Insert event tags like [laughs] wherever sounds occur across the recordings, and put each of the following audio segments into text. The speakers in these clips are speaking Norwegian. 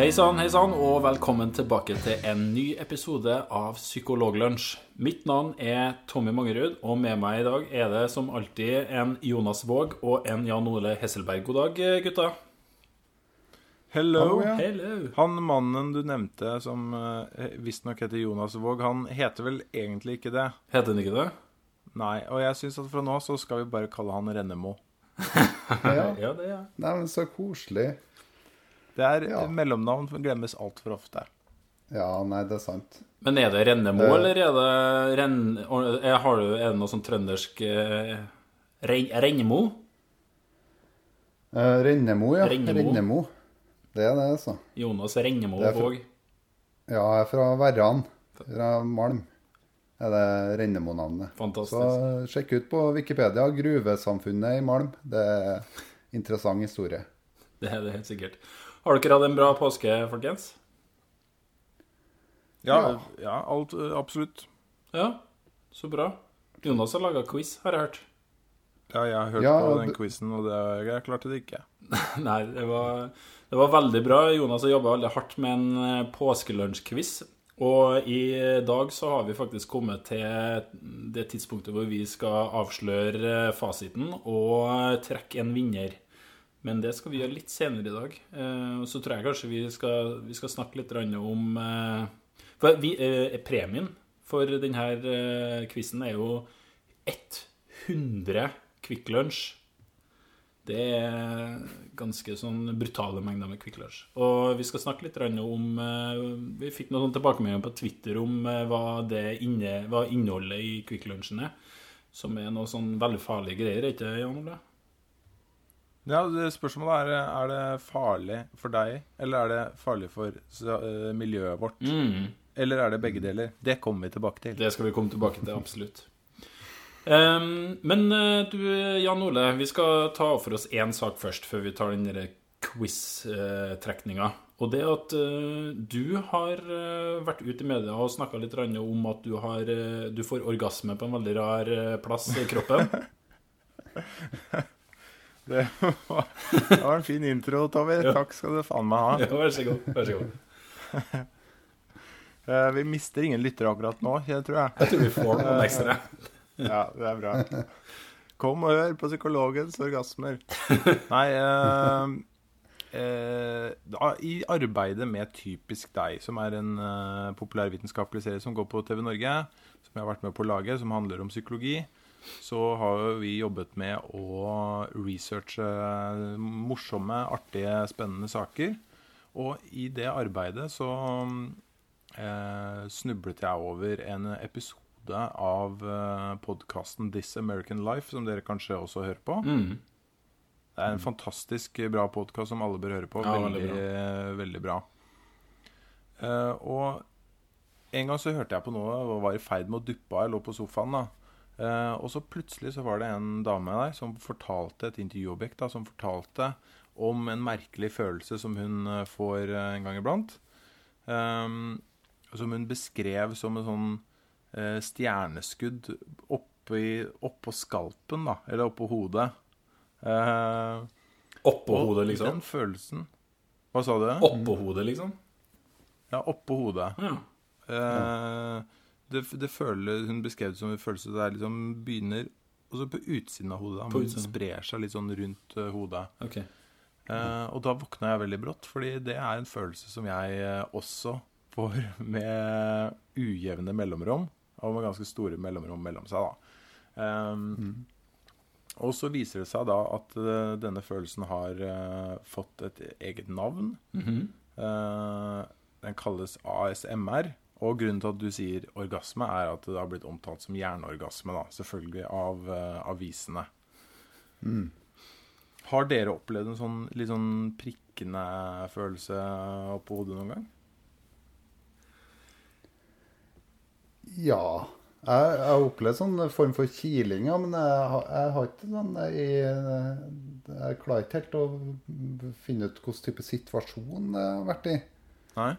Hei sann, hei sann, og velkommen tilbake til en ny episode av Psykologlunsj. Mitt navn er Tommy Mangerud, og med meg i dag er det som alltid en Jonas Våg og en Jan Ole Hesselberg. God dag, gutta. Hello. Hallo, ja. Hello. Han mannen du nevnte som uh, visstnok heter Jonas Våg, han heter vel egentlig ikke det? Heter han ikke det? Nei, og jeg syns at fra nå så skal vi bare kalle han Rennemo. [laughs] Ja. Ja, det er jeg. Nei, men så koselig. Det er Ja. mellomnavn som glemmes altfor ofte. Ja, nei, det er sant. Men er det Rennemo, det... eller er det renn... Er, har du, er det noe sånn trøndersk eh, Rennemo? Eh, Rennemo, ja. Rennemo. Rennemo. Det er det, altså. Jonas Rennemo Våg. Ja, jeg er fra Verran. Fra Malm. Er det Rennemo-navnet. Så sjekk ut på Wikipedia. Gruvesamfunnet i Malm. Det er interessant historie. Det er det helt sikkert. Har dere hatt en bra påske, folkens? Ja, Ja. alt, uh, absolutt. Ja, så bra. Jonas har laga quiz, har jeg hørt. Ja, jeg har hørt Ja, på den quizen, og det, jeg klarte det ikke. [laughs] Nei, det var, det var veldig bra. Jonas har jobba veldig hardt med en eh, påskelunsjquiz. Og i dag så har vi faktisk kommet til det tidspunktet hvor vi skal avsløre eh, fasiten og trekke en vinner. Men det skal vi gjøre litt senere i dag. Og Så tror jeg kanskje vi skal, vi skal snakke litt om eh, For vi, eh, premien for denne quizen er jo 100 Kvikk Lunsj. Det er ganske sånn brutale mengder med Kvikk Lunsj. Og vi skal snakke litt om eh, Vi fikk noen tilbakemeldinger på Twitter om eh, hva, inne, hva innholdet i Kvikk Lunsjen er. Som er noe sånn veldig farlige greier, er ikke Jan Ole? Ja, Spørsmålet er er det farlig for deg, eller er det farlig for uh, miljøet vårt? Mm. Eller er det begge deler? Det kommer vi tilbake til. Det skal vi komme tilbake til, absolutt. Um, men eh, du, Jan Ole, vi skal ta for oss én sak først, før vi tar den quiz-trekninga. Og det at uh, du har eh, vært ute i media og snakka litt om at du, har, eh, du får orgasme på en veldig rar eh, plass i kroppen. [laughs] Det var, det var en fin intro, Tommy. Ja. Takk skal du faen meg ha. Ja, vær så god. Vær så god. [laughs] Eh, Vi mister ingen lyttere akkurat nå, jeg tror jeg. Jeg tror vi får noen ekstra. Ja, det er bra. Kom og hør på psykologens orgasmer. [laughs] Nei eh, eh, da, I arbeidet med Typisk deg, som er en eh, populærvitenskapelig serie som går på TV Norge, som jeg har vært med på å lage, som handler om psykologi, så har vi jobbet med å researche morsomme, artige, spennende saker. Og i det arbeidet så eh, snublet jeg over en episode av eh, podkasten This American Life, som dere kanskje også hører på. Mm. Det er en fantastisk bra podkast som alle bør høre på. Ja, veldig, veldig veldig bra. Eh, og en gang så hørte jeg på noe og var i ferd med å duppe av. Jeg lå på sofaen. da. Eh, og så plutselig så var det en dame der som fortalte et intervjuobjekt da, som fortalte om en merkelig følelse som hun eh, får eh, en gang iblant. Um, som hun beskrev som en sånn stjerneskudd oppå opp skalpen, da. Eller oppå hodet. Eh, Oppå hodet, liksom? Den følelsen Hva sa du? Oppå hodet, liksom? Ja, oppå hodet. Ja. Eh, det, det føler, hun beskrev det som en følelse der liksom begynner også på utsiden av hodet. Da, men utsiden. sprer seg litt sånn rundt eh, hodet. Okay. Eh, og da våkna jeg veldig brått, fordi det er en følelse som jeg eh, også får [laughs] med ujevne mellomrom. Og med ganske store mellomrom mellom seg, da. Um, Og så viser det seg da at eh, denne følelsen har eh, fått et eget navn. Mhm. Eh, den kalles ASMR. Og grunnen til at du sier orgasme, er at det har blitt omtalt som hjerneorgasme. da, Selvfølgelig av uh, avisene. Har dere opplevd en sånn litt sånn prikkende følelse oppå hodet noen gang? Ja. Jeg jeg har opplevd sånn form for kiling, ja, men jeg, har- jeg har ikke sånn jeg, jeg klarer ikke helt å finne ut hvilken type situasjon jeg har vært i. Nei?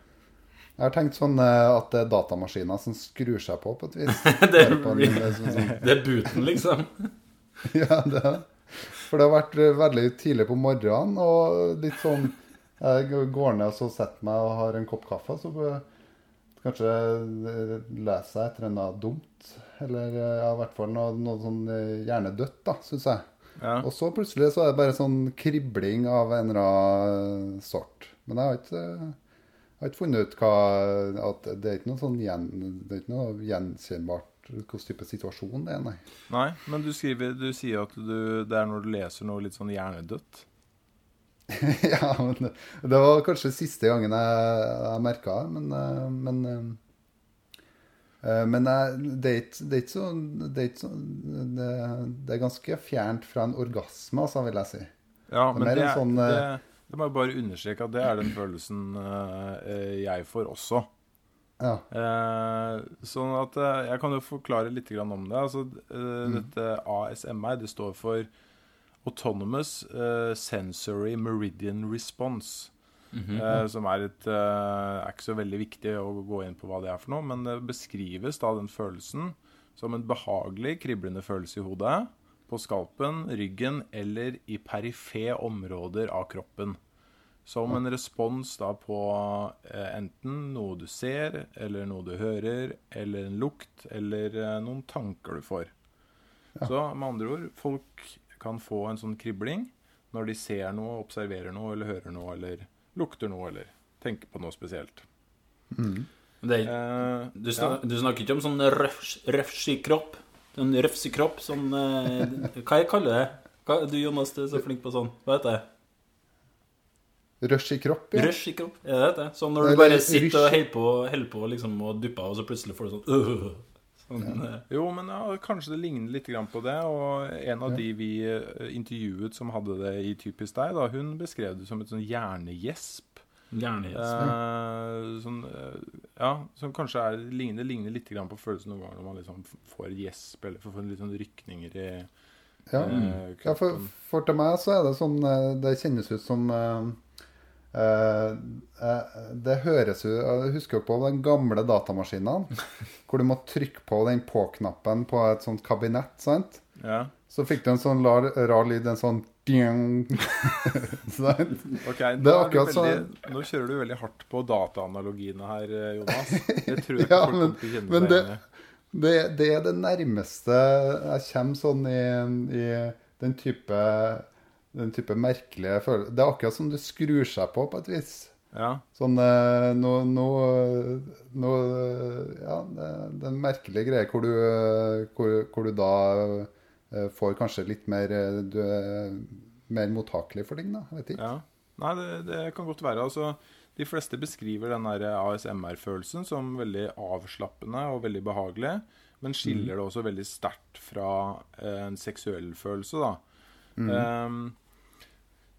Jeg har tenkt sånn eh, at det er datamaskiner som skrur seg på på et vis. [laughs] Det er, sånn, det er booten, liksom. [laughs] ja, det er. For det har vært eh, veldig tidlig på morgenen, og litt sånn Jeg går ned og så setter meg og har en kopp kaffe, så kanskje eh, leser jeg etter noe dumt. Eller ja, i hvert fall noe, noe sånn gjerne hjernedødt, da, syns jeg. Ja. Og så plutselig så er det bare sånn kribling av en eller annen sort. Men jeg har ikke, jeg har ikke funnet ut hva at Det er ikke noe sånn gjen, det er ikke noe gjenkjennbart hvilken type situasjon det er, nei. Nei, men du skriver Du sier at du, det er når du leser noe litt sånn hjernedødt. [laughs] ja, men det, det var kanskje siste gangen jeg, jeg merka det, men eh, Men, eh, men det, er ikke, det er ikke så Det er, ikke så, det, det er ganske fjernt fra en orgasme, altså, vil jeg si. Ja, men det, er- sånn, det, eh, må jeg bare understreke at det er den følelsen eh, jeg får også. Ja. Eh, sånn at eh, Jeg kan jo forklare litt grann om det. Altså, eh, Mm. Dette ASMR det står for Autonomous eh, Sensory Meridian Response. eh, som er et eh, er ikke så veldig viktig å gå inn på hva det er for noe, men det beskrives da den følelsen som en behagelig, kriblende følelse i hodet, på skalpen, ryggen eller i perife områder av kroppen. Som en respons da på eh, enten noe du ser, eller noe du hører, eller en lukt, eller eh, noen tanker du får. Så med andre ord, folk kan få en sånn kribling når de ser noe, observerer noe, eller hører noe, eller lukter noe, eller tenker på noe spesielt. Det er, Eh, du, snak, du snakker ikke om sånn røfs- røfsekropp? Sånn røfsekropp, sånn eh, Hva jeg kaller det? Hva, du Jonas, du er så flink på sånn. Hva heter det? Rush i kropp, ja. Røfsekropp? Er det det? Sånn når du bare sitter og holder på, holder på liksom, og dupper, og så plutselig får du sånn øh, Sånn ja. Jo, men ja, kanskje det ligner litt grann på det. Og en av de vi eh, intervjuet som hadde det i Typisk deg, da, hun beskrev det som et sånn hjernegjesp. Eh, sånn, eh, ja, som kanskje er, ligner, ligner litt grann på følelsen noen ganger når man liksom får gjesp, eller får litt sånn rykninger i Ja. eh, Ja, for, for til meg så er det sånn eh, Det kjennes ut som eh, Det høres ut Jeg husker jo på den gamle datamaskinene, [laughs] hvor du må trykke på den på-knappen på et sånt kabinett, sant? Ja. Så fikk du en sånn rar, rar lyd, en sånn ding. [laughs] sant? Ok, Det er nå, veldig, nå kjører du veldig hardt på dataanalogiene her, eh, Jonas. Det tror jeg [laughs] ikke Ja, folk men- kommer til å kjenne seg det- Det, er det nærmeste jeg kommer sånn i, i den type den type merkelige følelser. Det er akkurat som du skrur seg på, på et vis. Ja. Sånn nå, noe no, no, Ja, det, det er en merkelig greie hvor du, eh, hvor, hvor du da eh, får kanskje litt mer eh, Du er mer mottakelig for ting, da. Jeg vet ikke. Ja. Nei, det, det kan godt være. Altså, de fleste beskriver den ASMR-følelsen som veldig avslappende og veldig behagelig, men skiller det også veldig sterkt fra eh, en seksuell følelse, da. Ehm,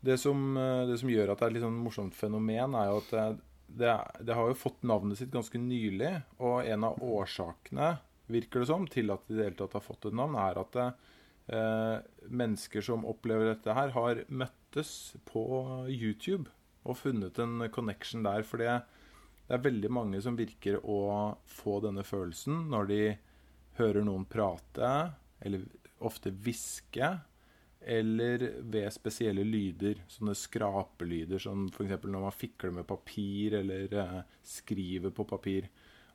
det, som, eh, det som gjør at det er et litt sånn morsomt fenomen, er jo at det, det, har jo fått navnet sitt ganske nylig, og en av årsakene, virker det som, til at det i det hele tatt har fått et navn, er at det, eh, mennesker som opplever dette her, har møttes på YouTube og funnet en connection der. For det er veldig mange som virker å få denne følelsen når de hører noen prate, eller ofte hviske, eller ved spesielle lyder. Sånne skrapelyder, som f.eks. når man fikler med papir, eller eh, skriver på papir.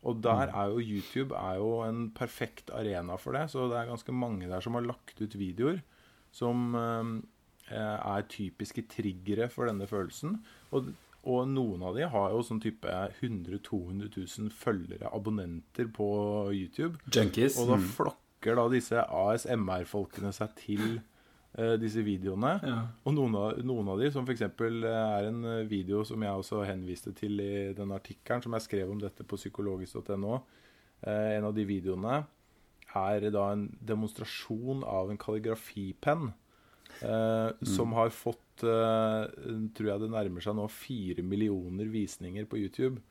Og der er jo YouTube er jo en perfekt arena for det. Så det er ganske mange der som har lagt ut videoer som eh, er typiske triggere for denne følelsen. Og, og noen av de har jo sånn type 100 000-200 000 følgere, abonnenter på YouTube. Junkies. Og da flokker da disse ASMR-folkene seg til disse videoene. Ja. Og noen av, noen av de, som f.eks. er en eh, video som jeg også henviste til i den artikkelen som jeg skrev om dette på psykologisk.no, eh, en av de videoene er da en demonstrasjon av en kalligrafipenn. Eh, Som har fått, eh, tror jeg det nærmer seg nå, fire millioner visninger på YouTube.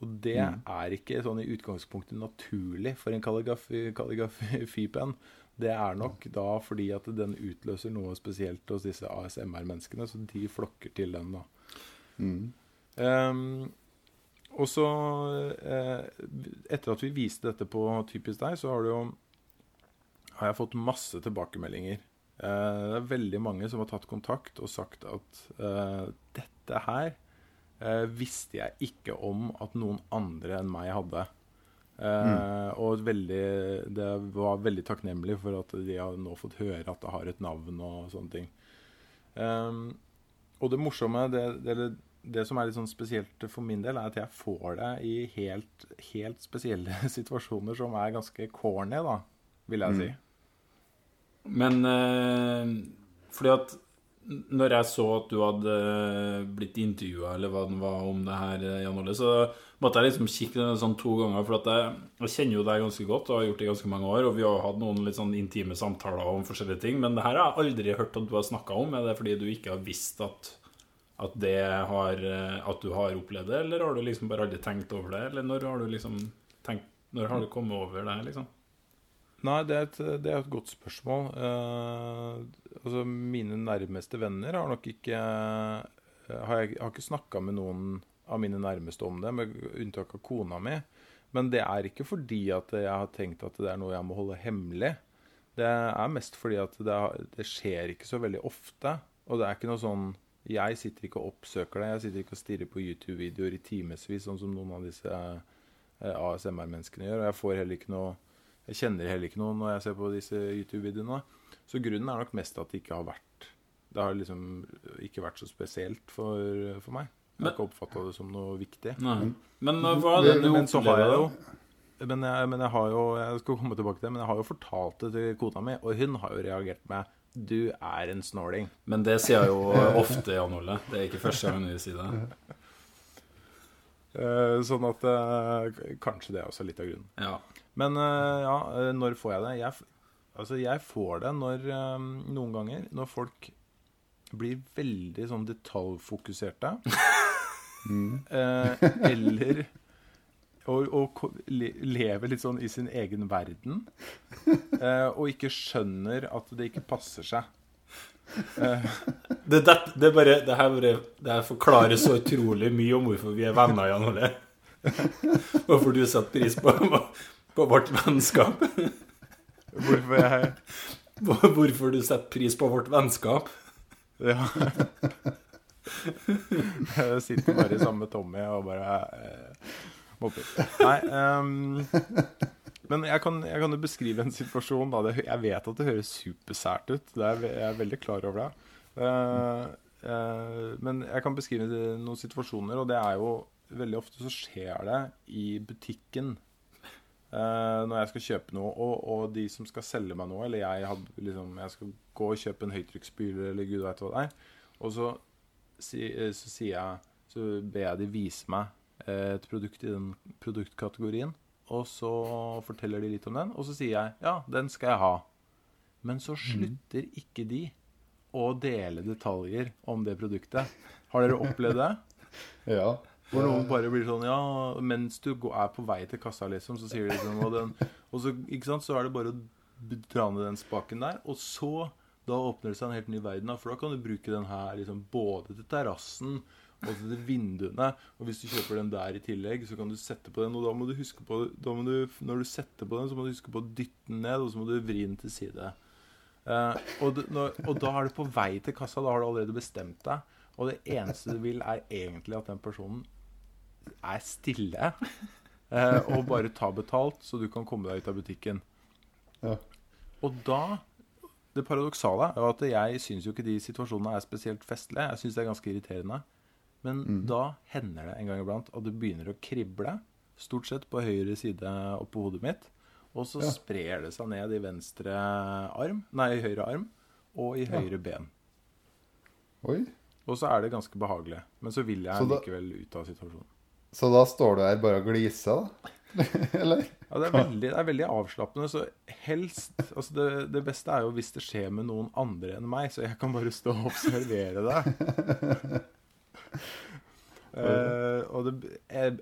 Og det er ikke sånn i utgangspunktet naturlig for en kalligrafi- kalligrafipenn. Det er nok da fordi at den utløser noe spesielt hos disse ASMR-menneskene, så de flokker til den, da. Mm. Um, og så, eh, etter at vi viste dette på Typisk deg, så har jo har jeg fått masse tilbakemeldinger. Eh, det er veldig mange som har tatt kontakt og sagt at eh, dette her eh, visste jeg ikke om at noen andre enn meg hadde. Eh, Og veldig, det var veldig takknemlig for at de har nå fått høre at det har et navn og sånne ting. Um, og det morsomme, det, det, det som er litt sånn spesielt for min del, er at jeg får det i helt, helt spesielle [laughs] situasjoner som er ganske corny, da, vil jeg si. Men uh, fordi at når jeg så at du hadde blitt intervjua eller hva det var om det her, eh, Jan Olle, så måtte jeg liksom kikke sånn to ganger. For at jeg, jeg kjenner jo deg ganske godt og har gjort det i ganske mange år. Og vi har hatt noen litt sånn intime samtaler om forskjellige ting. Men det her har jeg aldri hørt at du har snakka om. Er det fordi du ikke har visst at, at, har, eh, at du har opplevd det, eller har du liksom bare aldri tenkt over det? Eller når har du liksom tenkt Når har du kommet over det, liksom? Nei, det er et, det er et godt spørsmål. Eh, altså, mine nærmeste venner har nok ikke eh, Har jeg har ikke snakka med noen av mine nærmeste om det, med unntak av kona mi. Men det er ikke fordi at jeg har tenkt at det er noe jeg må holde hemmelig. Det er mest fordi at det, det skjer ikke så veldig ofte. Og det er ikke noe sånn Jeg sitter ikke og oppsøker det. Jeg sitter ikke og stirrer på YouTube-videoer i timevis, sånn som noen av disse eh, ASMR-menneskene gjør. Og jeg får heller ikke noe jeg kjenner heller ikke noen når jeg ser på disse YouTube-videoene. Så grunnen er nok mest at det ikke har vært Det har liksom ikke vært så spesielt for, for meg. Jeg har ikke oppfatta det som noe viktig. Men, Men hva det du Men så har jeg det jo men jeg, men jeg har jo Jeg skal komme tilbake til det, men jeg har jo fortalt det til kona mi, og hun har jo reagert med 'Du er en snåling'. Men det sier jeg jo ofte, Jan Ole. Det er ikke første gang hun sier det. [laughs] Eh, sånn at eh, kanskje det er også litt av grunnen. Ja. Men eh, ja, når får jeg det? Jeg, altså, jeg får det når noen ganger når folk blir veldig sånn detaljfokuserte. [laughs] Eh, eller [laughs] og, og le, lever litt sånn i sin egen verden. [laughs] Eh, og ikke skjønner at det ikke passer seg. Det, det, det, er bare, det, her bare, det her forklarer så utrolig mye om hvorfor vi er venner, Jan Ole. Hvorfor du setter pris på, på vårt vennskap. Hvorfor jeg Hvorfor du setter pris på vårt vennskap. Ja. Jeg sitter bare sammen med Tommy og bare eh, mobber. Nei ehm, Men jeg kan, jeg kan jo beskrive en situasjon. Da. Jeg vet at det høres supersært ut. Er, jeg er veldig klar over det. Uh, uh, men jeg kan beskrive noen situasjoner, og det er jo Veldig ofte så skjer det i butikken. Uh, når jeg skal kjøpe noe, og, og de som skal selge meg noe, eller jeg, had, liksom, jeg skal gå og kjøpe en høytrykksspyler, eller gud veit hva det er, og så, si, så sier jeg Så ber jeg de vise meg et produkt i den produktkategorien, og så forteller de litt om den, og så sier jeg ja, den skal jeg ha. Men så slutter ikke de å dele detaljer om det produktet. Har dere opplevd det? [laughs] Ja. Hvor noen bare blir sånn Ja, mens du er på vei til kassa, liksom, så sier de liksom Og, den, og så, ikke sant, så er det bare å dra ned den spaken der, og så Da åpner det seg en helt ny verden, for da kan du bruke den her liksom både til terrassen og til vinduene. Og hvis du kjøper den der i tillegg, så kan du sette på den, og da må du huske på må du, Når du setter på den, så må du huske på å dytte den ned, og så må du vri den til side. Uh, og, du, når, og da er du på vei til kassa, da har du allerede bestemt deg. Og det eneste du vil, er egentlig at den personen er stille uh, og bare ta betalt, så du kan komme deg ut av butikken. Ja. Og da Det paradoksale er at jeg syns jo ikke de situasjonene er spesielt festlige. Jeg syns det er ganske irriterende. Men da hender det en gang iblant at det begynner å krible, stort sett på høyre side oppå hodet mitt. Og så Ja. sprer det seg ned i venstre arm, nei, i høyre arm og i høyre ben. Oi. Og så er det ganske behagelig. Men så vil jeg Så da- likevel ut av situasjonen. Så da står du her bare og gliser, da? [laughs] Eller? Ja, det er veldig, det er veldig avslappende. Så helst altså det, det beste er jo hvis det skjer med noen andre enn meg, så jeg kan bare stå og observere det. [laughs] [laughs] Eh, og det er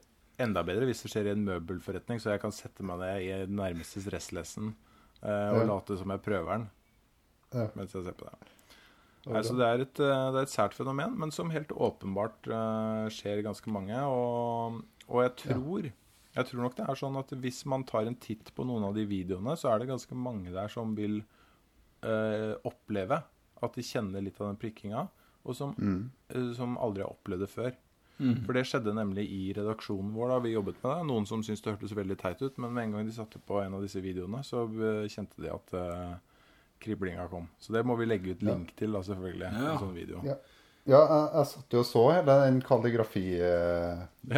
enda bedre hvis det skjer i en møbelforretning, så jeg kan sette meg ned i nærmeste stresslessen uh, og Ja. late som jeg prøver den Ja. mens jeg ser på det. Okay. Altså, det er, et, eh, det er et sært fenomen, men som helt åpenbart uh, skjer ganske mange. Og, og jeg tror jeg tror nok det er sånn at hvis man tar en titt på noen av de videoene, så er det ganske mange der som vil eh, oppleve at de kjenner litt av den prikkinga, og som, Mm. eh, som aldri har opplevd det før. Mm. For det skjedde nemlig i redaksjonen vår da vi jobbet med det. Noen som syntes det hørtes veldig teit ut, men med en gang de satte på en av disse videoene, så eh, kjente de at uh, kriblinga kom. Så det må vi legge ut Ja. link til, da, selvfølgelig. Ja. En sånn video. Ja. Ja, jeg, jeg satt jo og så hele den Ja.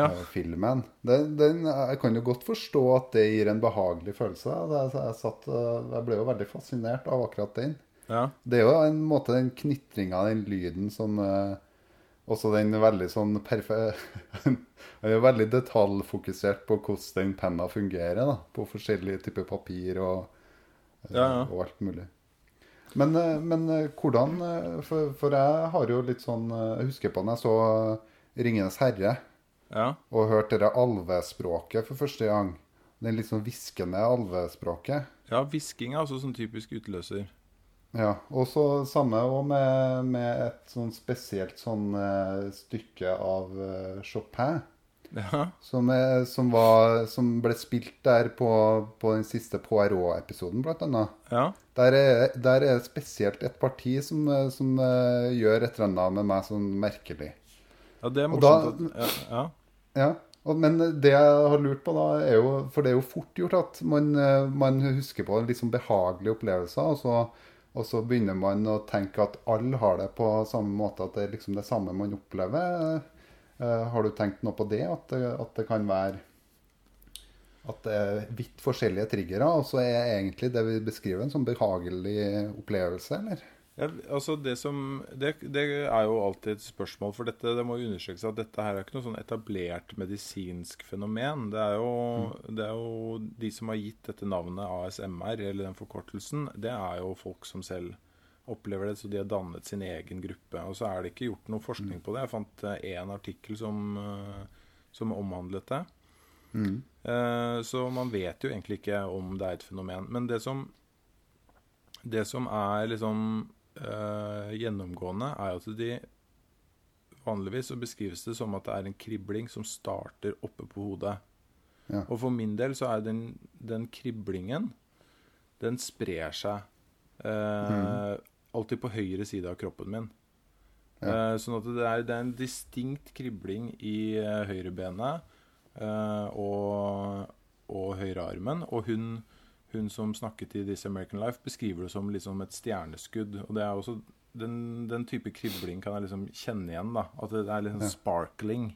kalligrafifilmen. Den, den, jeg kan jo godt forstå at det gir en behagelig følelse. Jeg, jeg, satt, jeg ble jo veldig fascinert av akkurat den. Ja. Det er jo en måte den knitringa, den lyden som eh, Også den veldig sånn. Jeg [laughs] er veldig detaljfokusert på hvordan den penna fungerer, da. På forskjellige typer papir og, eh, Ja, ja. og alt mulig. Men, eh, men hvordan for, for jeg har jo litt sånn Jeg husker på når jeg så 'Ringenes herre' ja. og hørte det alvespråket for første gang. Det litt sånn hviskende alvespråket. Ja, hvisking er også sånn typisk utløser. Ja, og så samme med, med et sånn spesielt sånn eh, stykke av eh, Chopin. Ja. Som, er, som, var, som ble spilt der på, på den siste Poirot-episoden, blant annet. ja. Der er, der er spesielt et parti som, eh, som uh, gjør et eller annet med meg sånn merkelig. Ja, det er morsomt. da- ja, ja. Ja, og, men det jeg har lurt på da, er jo For det er jo fort gjort at man, eh, man husker på litt sånn behagelige opplevelser, og så, og så begynner man å tenke at alle har det på samme måte, at det er liksom det samme man opplever. Eh, har du tenkt noe på det? At det, at det kan være at det er vidt forskjellige triggere, og så er egentlig det vi beskriver en sånn behagelig opplevelse, eller? Ja, altså det, som, det, det er jo alltid et spørsmål, for dette, det må jo undersøkes at dette her er ikke noe sånn etablert medisinsk fenomen. Det er, jo, det er jo de som har gitt dette navnet ASMR, eller den forkortelsen, det er jo folk som selv opplever det, så de har dannet sin egen gruppe. Og så er det ikke gjort noe forskning på det. Jeg fant én artikkel som, eh, som omhandlet det. Mm. Så man vet jo egentlig ikke om det er et fenomen. Men det som, det som er liksom eh, gjennomgående, er at de Vanligvis så beskrives det som at det er en kribling som starter oppe på hodet. Ja. Og for min del så er den, den kriblingen Den sprer seg eh, alltid på høyre side av kroppen min. Eh, sånn at det er, det er en distinkt kribling i uh, høyrebenet og, og høyrearmen. Og hun, hun som snakket i This American Life, beskriver det som liksom et stjerneskudd. Og det er også den, den type kribling kan jeg liksom kjenne igjen. da At det er liksom sparkling,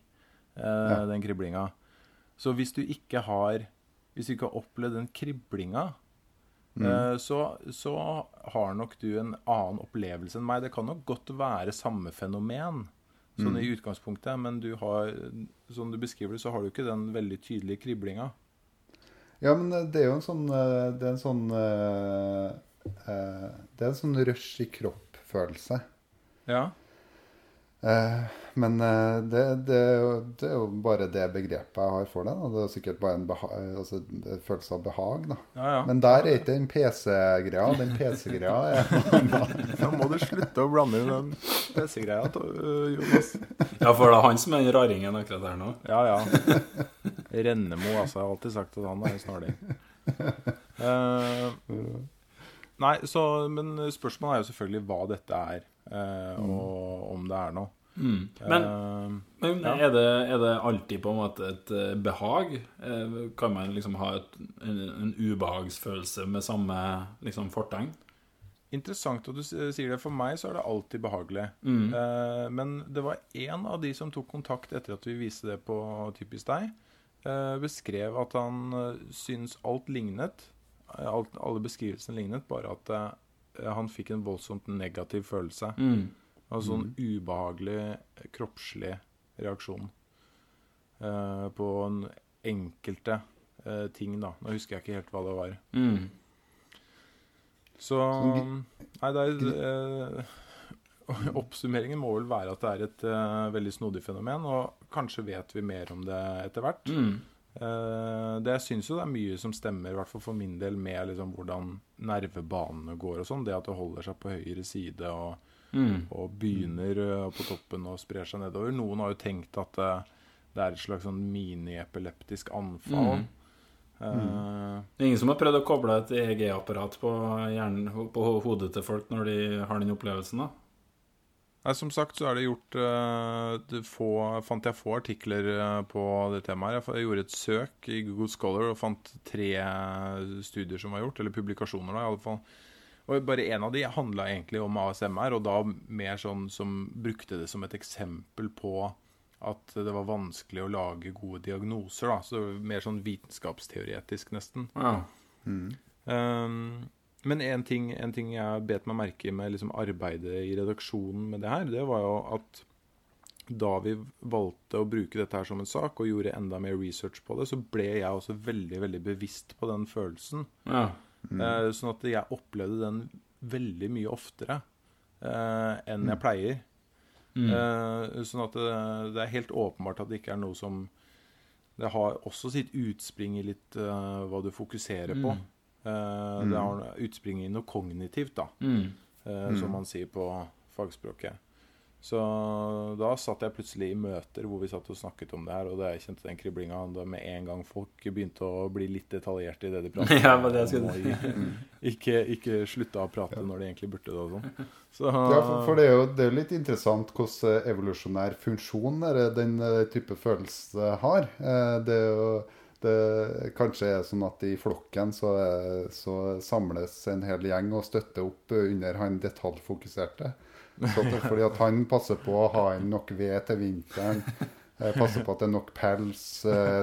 eh, den kriblinga. Så hvis du ikke har Hvis du ikke har opplevd den kriblinga, eh, så, så har nok du en annen opplevelse enn meg. Det kan nok godt være samme fenomen sånn i utgangspunktet, men du har, som du beskriver det, så har du ikke den veldig tydelige kriblinga. Ja, men eh, det er jo en sånn eh, Det er en sånn eh, Det er en sånn rush i kropp-følelse. Ja. Eh, men det, det, er jo, det er jo bare det begrepet jeg har for den. Da. Det er sikkert bare en, beha altså, en følelse av behag. Da. Ja, ja. Men der er ikke den PC-greia. Den PC-greia er [laughs] Da må du slutte å blande inn den PC-greia, Jonas. Ja, for det er han som er den raringen akkurat der nå. Ja, ja. Rennemo, altså. Jeg har alltid sagt at han er en snarling. [laughs] Eh, nei, så Men spørsmålet er jo selvfølgelig hva dette er, uh, og om det er noe. Mm. Men, uh, men ja. er, det, er det alltid på en måte et eh, behag? Eh, Kan man liksom ha et, en, en ubehagsfølelse med samme liksom, fortegn? Interessant at du sier det. For meg så er det alltid behagelig. Mm. Eh, men det var én av de som tok kontakt etter at vi viste det på Typisk deg, beskrev at han uh, syns alt lignet. eh, Alt, alle beskrivelsene lignet, bare at uh, han fikk en voldsomt negativ følelse. Mm. Altså en ubehagelig eh, kroppslig reaksjon uh, på en enkelte uh, ting, da. Nå husker jeg ikke helt hva det var. Mm. Så Nei, det er eh, [laughs] Oppsummeringen må vel være at det er et uh, veldig snodig fenomen, og kanskje vet vi mer om det etter hvert. Mm. Uh, det Jeg syns jo det er mye som stemmer, i hvert fall for min del, med liksom hvordan nervebanene går og sånn. Det at det holder seg på høyre side og, Mm. og begynner uh, på toppen og sprer seg nedover. Noen har jo tenkt at uh, det er et slags sånn mini-epileptisk anfall. Mm. Mm. Det er ingen som har prøvd å koble et EEG-apparat på, hjernen- på hodet til folk når de har den opplevelsen, da? Nei, Som sagt så er det gjort eh, det få, fant jeg få artikler eh, på det temaet. her. Jeg, gjorde et søk i Google Scholar og fant tre studier som var gjort, eller publikasjoner, da, i alle fall. Og bare en av de handla egentlig om ASMR, og da mer sånn som brukte det som et eksempel på at det var vanskelig å lage gode diagnoser. da, så Mer sånn vitenskapsteoretisk, nesten. Ja. Um, men en ting, en ting jeg bet meg merke i med liksom arbeidet i redaksjonen med det her, det var jo at da vi valgte å bruke dette her som en sak, og gjorde enda mer research på det, så ble jeg også veldig veldig bevisst på den følelsen. ja. Eh, sånn at jeg opplevde den veldig mye oftere eh, enn jeg pleier. Mm. Eh, sånn at det, det er helt åpenbart at det ikke er noe som Det har også sitt utspring i litt eh, hva du fokuserer på. Mm. Eh, Det har utspring i noe kognitivt, da, Mm. eh, som man sier på fagspråket. Så da satt jeg plutselig i møter hvor vi satt og snakket om det her, og da jeg kjente den kriblinga da med en gang folk begynte å bli litt detaljerte i det de pratet [laughs] Ja, det skulle og [laughs] ikke, ikke slutta å prate når de egentlig burde det og sånn. [laughs] Så Ja, for, for det er jo det er litt interessant hvordan evolusjonær funksjon er det den eh, type følelse har. Eh, Det er jo det kanskje er sånn at i flokken så, så samles en hel gjeng og støtter opp under han detaljfokuserte. Så at, fordi at han passer på å ha inn nok ved til vinteren. eh, Passer på at det er nok pels, eh,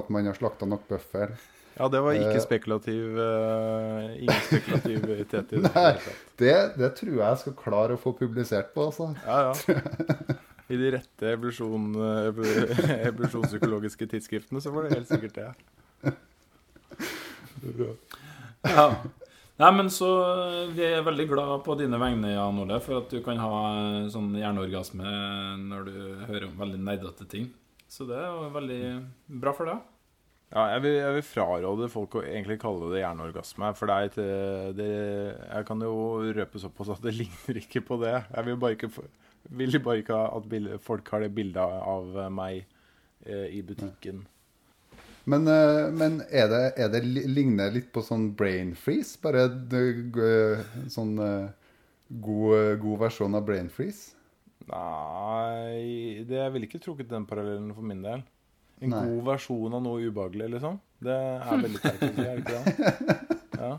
at man har slakta nok bøffel. Ja, det var ikke Eh. spekulativ uh, Ingen spekulativitet [laughs] i det. Nei. Det, det tror jeg jeg skal klare å få publisert på, altså. Ja, ja. [laughs] I de rette evolusjon, [laughs] evolusjonspsykologiske tidsskriftene så var det helt sikkert det. Ja. Nei, men så eh, Vi er veldig glad på dine vegne, Jan Ole, for at du kan ha eh, sånn hjerneorgasme når du hører om veldig nerdete ting. Så det er jo veldig bra for deg. Ja, jeg vil, jeg vil fraråde folk å egentlig kalle det hjerneorgasme. For det er ikke det, Jeg kan jo røpe såpass at det [laughs] ligner ikke på det. Jeg vil bare ikke, få- vil bare ikke at folk har det bildet av meg eh, i butikken. Men, eh, men er, det, er det ligner litt på sånn brain freeze? Bare sånn eh, god, god versjon av brain freeze? Nei det, Jeg ville ikke trukket den parallellen for min del. En Nei. god versjon av noe ubehagelig, liksom. Det er veldig sterkt, er det ikke det? [laughs] Ja.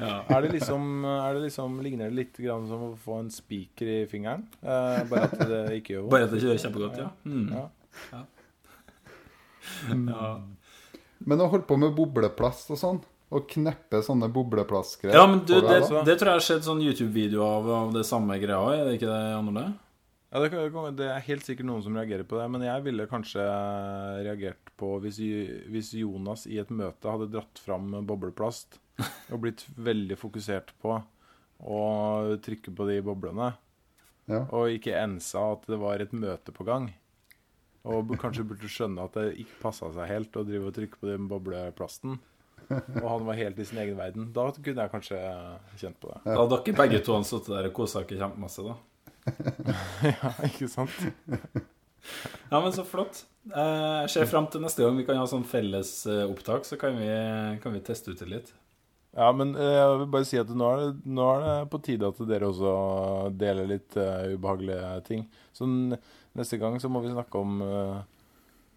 Ja. Er det liksom, er det liksom Ligner det litt grann som å få en spiker i fingeren? Eh, bare at det ikke gjør vondt? Bare at det ikke gjør kjempegodt, ja. Mm. Ja. ja. Men å holde på med bobleplast og sånn, og kneppe sånne bobleplastgreier Ja, men du, det, det tror jeg har skjedd sånn YouTube-video av, av det samme greia, er det ikke det, andre Ja, det, kan- det er helt sikkert noen som reagerer på det, men jeg ville kanskje reagert på hvis, hvis Jonas i et møte hadde dratt fram bobleplast [laughs] og blitt veldig fokusert på å trykke på de boblene, Ja. og ikke ensa at det var et møte på gang. Og kanskje burde skjønne at det ikke passa seg helt å drive og trykke på den bobleplasten. Og han var helt i sin egen verden. Da kunne jeg kanskje kjent på det. Da hadde dere begge to sittet der og kosa dere kjempemasse, da. [laughs] Ja, ikke sant? Ja, men så flott. Eh, Jeg ser fram til neste gang vi kan ha sånn felles eh, opptak, så kan vi, kan vi teste ut det litt. Ja, men eh, jeg vil bare si at nå er det, nå er det på tide at dere også deler litt uh, ubehagelige ting. Så neste gang så må vi snakke om uh,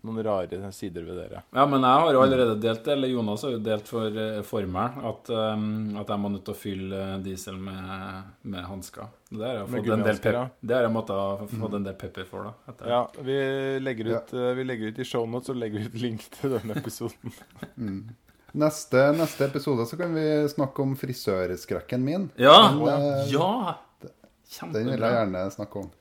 noen rare sider ved dere. Ja, men jeg har jo allerede delt det, eller Jonas har jo delt for, formelen, for meg, at, um, at jeg må nødt til å fylle diesel med, med hansker. Det har jeg fått en del gummihansker, pep, det har jeg måttet ha fått en del pepper for, da. Etter. Ja, vi legger ut, eh, vi legger ut i shownotes og legger ut link til denne episoden. [laughs] Neste, neste episode så kan vi snakke om frisørskrekken min. Ja! Den, ja. Den vil jeg gjerne snakke om.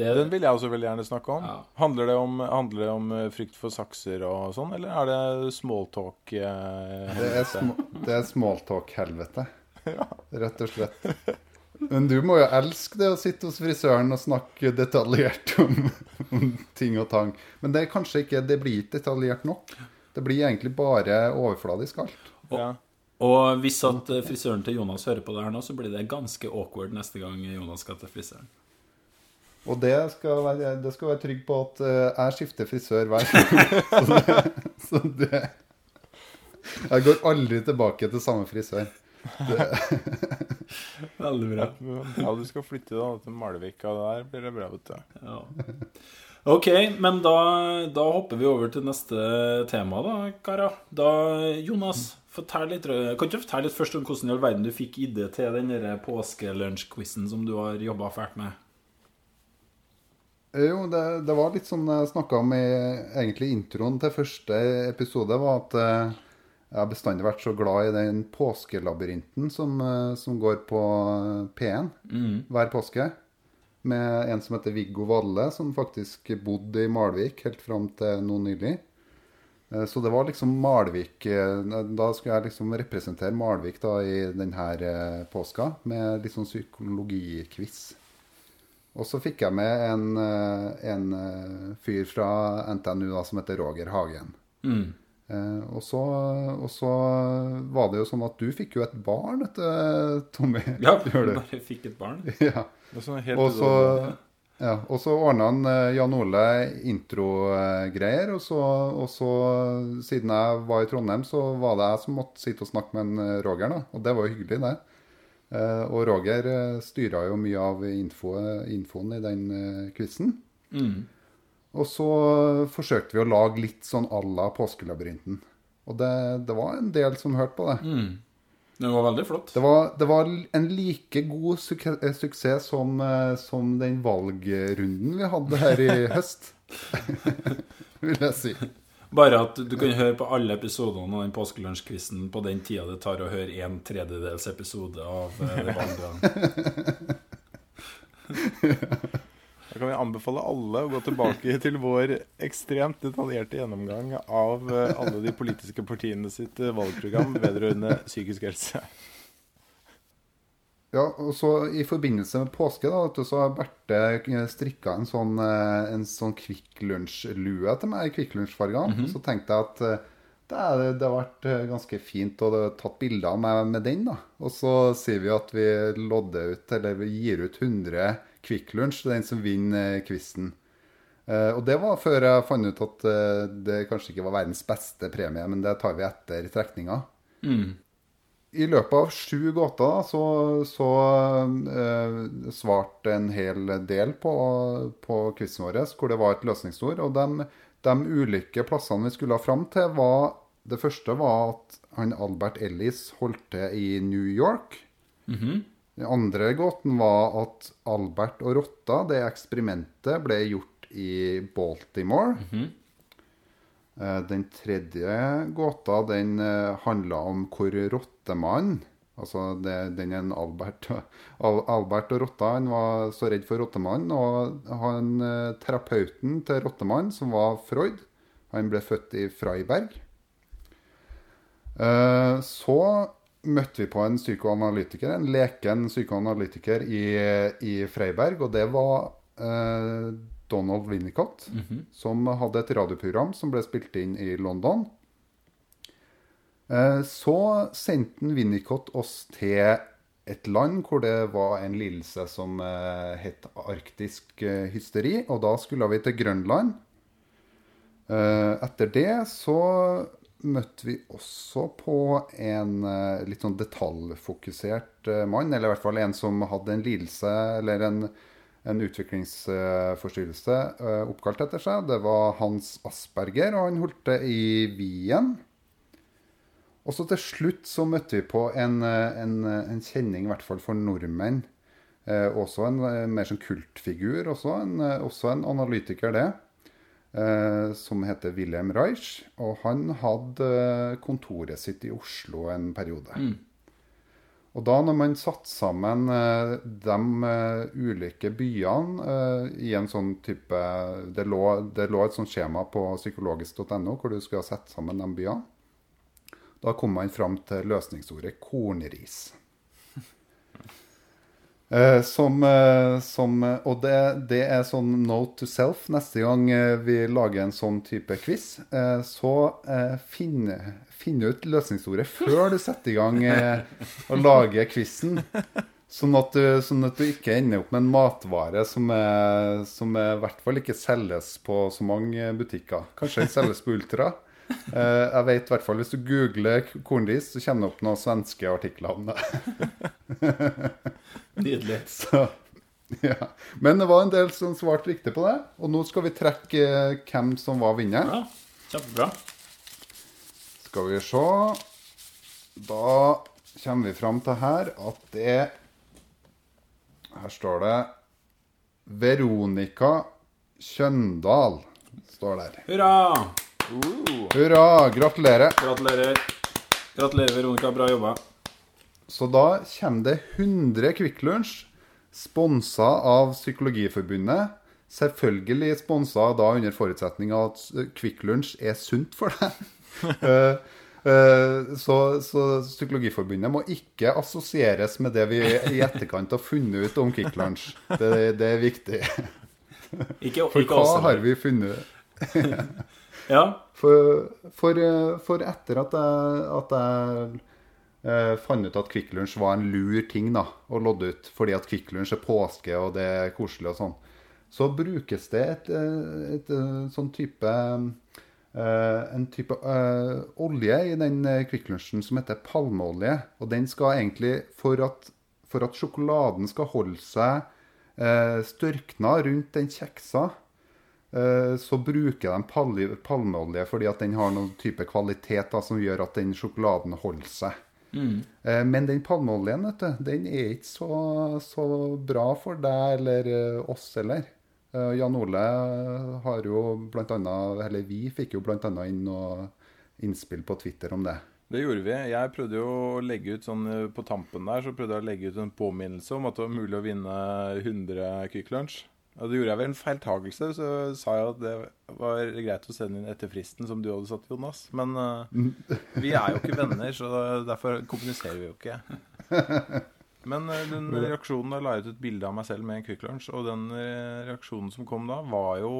Det er Den vil jeg også veldig gjerne snakke om. Ja. Handler, det om handler det om eh, frykt for sakser og sånn, eller er det smalltalk? Eh, Det er, sm er smalltalk-helvete, [laughs] Rett og slett. Men du må jo elske det å sitte hos frisøren og snakke detaljert om, om ting og tang. Men det er kanskje ikke Det blir ikke detaljert nok. Det blir egentlig bare overfladisk alt. Ja. Og hvis at eh, frisøren til Jonas hører på det her nå, så blir det ganske awkward neste gang Jonas skal til frisøren. Og det skal være, det skal være trygg på at eh, jeg skifter frisør hver gang. [laughs] så, det, så det Jeg går aldri tilbake til samme frisør. [laughs] Veldig bra. ja, du skal flytte da til Malvika. der blir det bra, vet du. Ja. Ok, men da, da hopper vi over til neste tema, da, karer. Da, Jonas, fortell litt, kan du fortelle litt først om hvordan i all verden du fikk idé til den påskelunsjquizen som du har jobba fælt med? Jo, det, det var litt som jeg snakka om i egentlig introen til første episode, var at eh, jeg har bestandig vært så glad i den påskelabyrinten som, eh, som går på P1 hver påske. Med en som heter Viggo Valle, som faktisk bodde i Malvik helt fram til nå nylig. Eh, Så det var liksom Malvik eh, Da skulle jeg liksom representere Malvik da i denne eh, påska med litt sånn psykologikviss. Og så fikk jeg med en, en fyr fra NTNU da, som heter Roger Hagen. Eh, og, så, og så var det jo sånn at du fikk jo et barn, vet [laughs] Tommy. Ja, [laughs] du? bare fikk et barn. [laughs] Ja. Sånn helt Og så, ja, og så ordna han eh, Jan Ole introgreier. Og, og så, siden jeg var i Trondheim, så var det jeg som måtte sitte og snakke med en eh, Roger. da, Og det var jo hyggelig, det. Eh, Og Roger eh, styra jo mye av info, infoen i den quizen. quizen. Og så forsøkte vi å lage litt sånn à la Påskelabyrinten. Og det, det var en del som hørte på det. Det var veldig flott. Det var, det var en like god suk eh, suksess som, eh, som den valgrunden vi hadde her i [laughs] høst. [laughs] Vil jeg si. Bare at du kan høre på alle episodene av den påskelunsjquizen på den tida det tar å høre en tredjedels episode av eh, [laughs] det vanlige. Da kan vi anbefale alle å gå tilbake til vår ekstremt detaljerte gjennomgang av eh, alle de politiske partiene sitt eh, valgprogram vedrørende psykisk helse. Ja, og så I forbindelse med påske da, du, så har Berte strikka en sånn, eh, en sånn Kvikk Lunsj-lue til meg i Kvikk Lunsj-fargene. Så tenkte jeg at eh, det, er, det har vært eh, ganske fint å tatt bilder av meg med den. da. Og så sier vi at vi lodder ut, eller vi gir ut 100 Kvikk Lunsj den som vinner quizen. Eh, og det var før jeg fant ut at eh, det kanskje ikke var verdens beste premie, men det tar vi etter trekninga. I løpet av sju gåter så, så eh, svarte en hel del på, på quizen vår, hvor det var et løsningsord. Og de, de ulike plassene vi skulle fram til, var Det første var at han Albert Ellis holdt til i New York. Den andre gåten var at Albert og rotta, det eksperimentet, ble gjort i Baltimore. Eh, Den tredje gåta den eh, handla om hvor rottemannen Altså det, den en Albert, [laughs] Albert og rotta han var så redd for rottemannen. Og han, eh, terapeuten til rottemannen, som var Freud, han ble født i Freiberg. Så møtte vi på en psykoanalytiker, en leken psykoanalytiker i, i Freiberg, og det var eh, Donald Winnicott, som hadde et radioprogram som ble spilt inn i London. Eh, Så sendte Winnicott oss til et land hvor det var en lidelse som eh, het arktisk eh, hysteri, og da skulle vi til Grønland. Eh, Etter det så møtte vi også på en eh, litt sånn detaljfokusert eh, mann, eller i hvert fall en som hadde en lidelse eller en, en utviklingsforstyrrelse eh, oppkalt etter seg. Det var Hans Asperger, og han holdt det i Wien. Og så til slutt så møtte vi på en, en, en kjenning, i hvert fall for nordmenn. Eh, også en mer sånn kultfigur, også en, også en analytiker, det. Eh, som heter Wilhelm Reich. Og han hadde eh, kontoret sitt i Oslo en periode. Og da når man satte sammen eh, de ulike byene i en sånn type Det lå, det lå et sånt skjema på psykologisk.no hvor du skulle ha sett sammen de byene. Da kom man fram til løsningsordet kornris. Eh, som, uh, som Og det, det er sånn note to self neste gang uh, vi lager en sånn type quiz. Eh, så eh, finn, finn ut løsningsordet før du setter i gang eh, å lage quizen. Sånn at, du, sånn at du ikke ender opp med en matvare som, er, som er, i hvert fall ikke selges på så mange butikker. Kanskje den selges på Ultra. Eh, jeg vet i hvert fall Hvis du googler kornris, så kommer det opp noen svenske artikler om det. [laughs] Nydelig. Så, ja. Men det var en del som svarte riktig på det. Og nå skal vi trekke eh, hvem som var vinneren. Ja, kjempebra. Skal vi se Da kommer vi fram til her at det Her står det Veronica Kjøndal. Står der. Hurra! Hurra! Gratulerer. Gratulerer. Gratulerer, Veronica. Bra jobba. Så da kommer det 100 Kvikk Lunsj, sponsa av Psykologiforbundet. Selvfølgelig sponsa da under forutsetning av at Kvikk Lunsj er sunt for deg. [laughs] Eh, eh, så, så Psykologiforbundet må ikke assosieres med det vi i etterkant har funnet ut om Kvikk Lunsj. Det, det er viktig. Ikke, For hva har vi funnet? [laughs] Ja. For, for, eh, for etter at jeg, at jeg eh, fant ut at Kvikk Lunsj var en lur ting da, å lodde ut, fordi at Kvikk Lunsj er påske og det er koselig og sånn, så brukes det et, et, et, eh, sånn type Uh, en type uh, olje i den eh, Kvikk Lunsjen som heter palmeolje. Og den skal egentlig, for at, for at sjokoladen skal holde seg uh, størkna rundt den kjeksa, eh, så bruker de palmeolje fordi at den har noen type kvalitet da, som gjør at den sjokoladen holder seg. Mm. Men den palmeoljen vet du, den er ikke så, så bra for deg eller eh, oss heller. Eh, Jan Ole har jo blant annet, eller vi fikk jo annet inn noe innspill på Twitter om det. Det gjorde vi. Jeg prøvde jo å legge ut sånn eh, På tampen der så prøvde jeg å legge ut en påminnelse om at det var mulig å vinne 100 Kvikk Lunsj. Og det gjorde jeg vel en feiltagelse, så sa jeg at det var greit å sende inn etter fristen som du hadde satt, Jonas. Men uh, vi er jo ikke venner, så derfor kommuniserer vi jo ikke. Men uh, den reaksjonen Da la jeg ut et bilde av meg selv med en Quick Lunch, og den eh, reaksjonen som kom da, var jo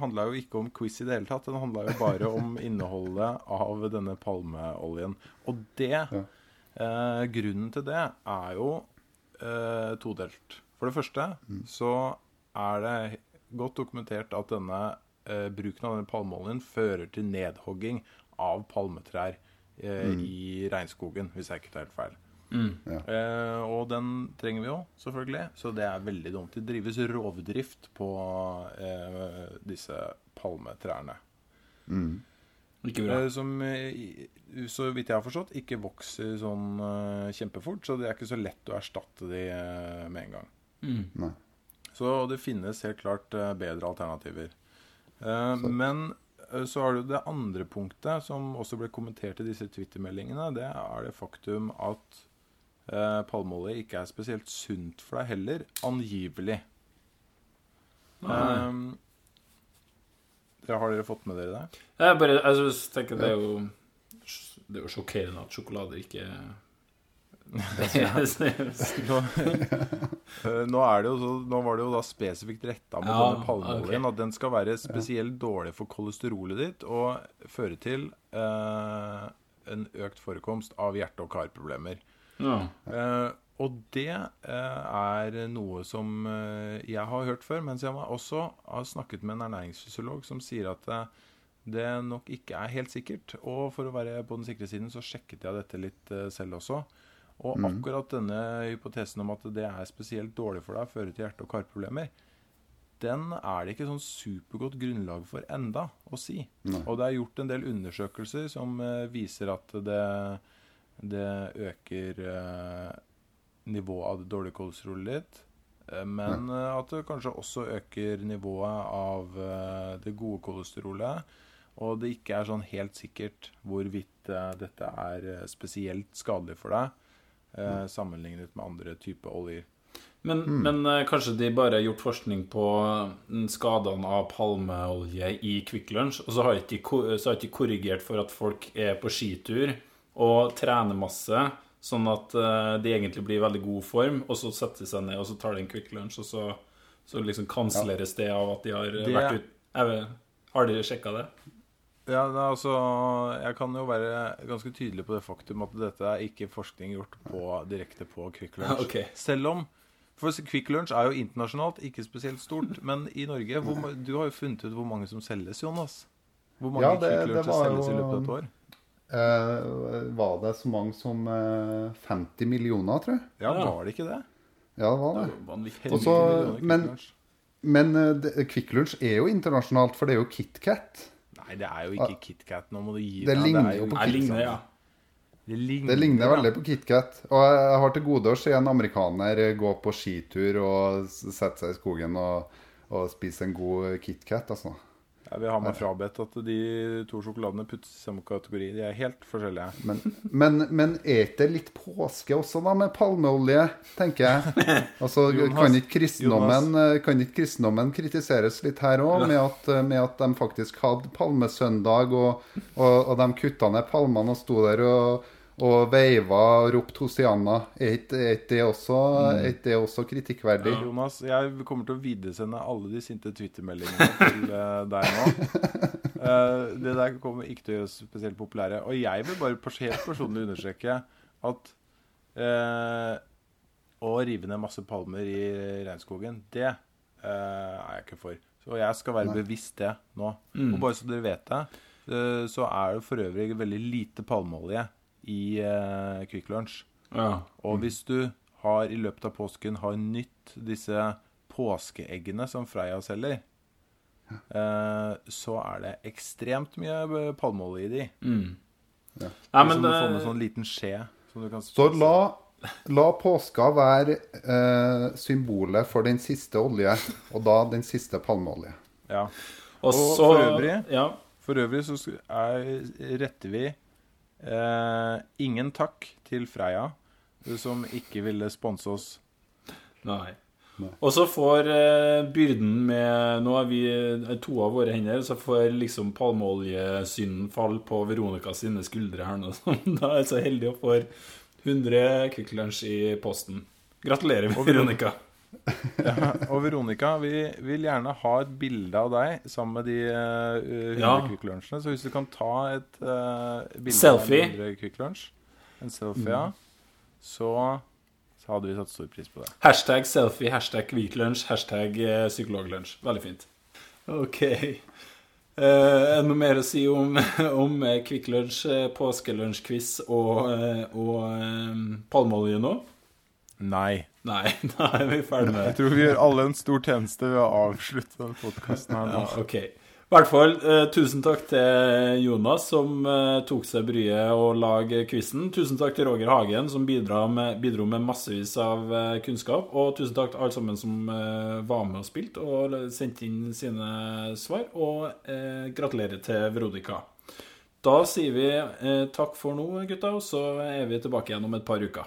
handla jo ikke om quiz i det hele tatt. Den handla jo bare om [laughs] innholdet av denne palmeoljen. Og det uh, Grunnen til det er jo todelt. For det første så er det godt dokumentert at denne eh, bruken av denne palmeoljen fører til nedhogging av palmetrær eh, i regnskogen, hvis jeg ikke tar helt feil. Eh, og den trenger vi jo, selvfølgelig. Så det er veldig dumt. Det drives rovdrift på eh, disse palmetrærne. Ikke bra. Eh, som, eh, så vidt jeg har forstått, ikke vokser sånn eh, kjempefort. Så det er ikke så lett å erstatte de eh, med en gang. Nei. Så det finnes helt klart eh, bedre alternativer. Eh, men eh, så har du det andre punktet, som også ble kommentert i disse Twitter-meldingene. Det er det faktum at eh, palmeolje ikke er spesielt sunt for deg heller, angivelig. Um, det har dere fått med dere det? Jeg bare, jeg tenker det er jo Det er jo sjokkerende at sjokolade ikke Nå, [laughs] nå, er det jo så, nå var det jo da spesifikt retta mot Ja, denne palmeoljen. Okay. At den skal være spesielt dårlig for kolesterolet ditt og føre til eh, en økt forekomst av hjerte- og karproblemer. Ja. Eh, og det eh, er noe som eh, jeg har hørt før, mens jeg også har snakket med en ernæringsfysiolog som sier at eh, det nok ikke er helt sikkert. Og for å være på den sikre siden så sjekket jeg dette litt eh, selv også. Og akkurat denne hypotesen om at det er spesielt dårlig for deg, fører til hjerte- og karproblemer, den er det ikke sånn supergodt grunnlag for enda å si. Og det er gjort en del undersøkelser som eh, viser at det, det øker eh, nivået av det dårlige kolesterolet ditt. eh, Men Nei. at det kanskje også øker nivået av eh, det gode kolesterolet. Og det ikke er sånn helt sikkert hvorvidt eh, dette er spesielt skadelig for deg, eh, sammenlignet med andre typer oljer. Men, men eh, kanskje de bare har gjort forskning på mm, skadene av palmeolje i Kvikk Lunsj, og så har ko- ikke korrigert for at folk er på skitur og trener masse, Sånn at eh, de egentlig blir i veldig god form, og så setter de seg ned og så tar de en Kvikk Lunsj, og så, så liksom kanselleres det av at de har Det- vært ut... Jeg vet, har dere sjekka det? Ja, altså, Jeg kan jo være ganske tydelig på det faktum at dette er ikke forskning gjort på, direkte på Quick Lunch. [laughs] Ok. Selv om For Quick Lunch er jo internasjonalt ikke spesielt stort. Men i Norge hvor, Du har jo funnet ut hvor mange som selges, Jonas. Hvor mange Ja, det- Quick det Luncher selges i løpet av et år? Eh, var det så mange som eh, 50 millioner, tror jeg? Ja, var det ikke det? Ja, det var Det det. var jo vanvittig. Og så- 50 millioner men- Men eh, Quick Lunch er jo internasjonalt, for det er jo KitKat. Nei, det er jo ikke KitKat. Nå må du gi Det deg. ligner er jo på Jeg ligner, ja. Det ligner, Det ligner veldig på KitKat. Og jeg har til gode å se en amerikaner gå på skitur og sette seg i skogen og, og spise en god KitKat, altså. Jeg vil ha meg frabedt at de to sjokoladene puttes i samme kategori. De er helt forskjellige. Men, men, men er det litt påske også, da, med palmeolje, tenker jeg? [laughs] Altså, Jonas, kan ikke kristendommen, eh, kan ikke kristendommen kritiseres litt her òg, med, eh, med at de faktisk hadde palmesøndag, og, og, og de kutta ned palmene og sto der og, og veiva og ropte Hosianna? Er ikke er det, også- ikke det også kritikkverdig? Jonas, jeg kommer til å videresende alle de sinte Twitter-meldingene til eh, deg nå. [laughs] Eh, det der kommer ikke til å gjøre oss spesielt populære. Og jeg vil bare helt personlig understreke at eh, å rive ned masse palmer i regnskogen, det eh, er jeg ikke for. Og jeg skal være bevisst det nå. Og bare så dere vet det, eh, så er det for øvrig veldig lite palmeolje i eh, Quick Lunch. ja. Og hvis du har i løpet av påsken har nytt disse påskeeggene som Freia selger, eh, så er det ekstremt mye eh, palmeolje i de. Nei, som men du får med det, sånn liten skje. Som du kan Så la, [laughs] la påska være eh, symbolet for den siste olje, og da den siste palmeolje. Ja. og og så for øvrig- Ja. For øvrig så er, retter vi eh, ingen takk til Freia, som ikke ville sponse oss. Nei. Og så får eh, byrden med Nå er vi eh, to av våre hender, så får liksom palmeoljesynden falle på Veronica sine skuldre her nå. [laughs] som Da er jeg så heldig å få 100 Kvikk Lunch i posten. Gratulerer, Veronica. [laughs] Ja, og Veronica, vi vil gjerne ha et bilde av deg sammen med de uh, 100 Ja. Quick Lunchene. Så hvis du kan ta et uh, bilde Selfie. av de 100 Quick Lunch, en selfie, ja, så, så hadde vi satt stor pris på det. Hashtag selfie, hashtag Quick Lunch, hashtag eh, psykologlunsj. Veldig fint. OK. Uh, er det noe mer å si om, [laughs] om eh, Quick Lunch, eh, påskelunsjquiz og, eh, og um, palmeolje nå? Nei. Nei, [laughs] da er vi ferdig med. Jeg tror vi gjør alle en stor tjeneste ved å avslutte denne podkasten her nå. Ja, ok. I hvert fall, eh, tusen takk til Jonas, som eh, tok seg bryet å lage quizen. Tusen takk til Roger Hagen, som med, bidro med massevis av eh, kunnskap. Og tusen takk til alle sammen som eh, var med og spilte og sendte inn sine svar. Og eh, gratulerer til Veronica. Da sier vi eh, takk for nå, gutta, og så er vi tilbake igjen om et par uker.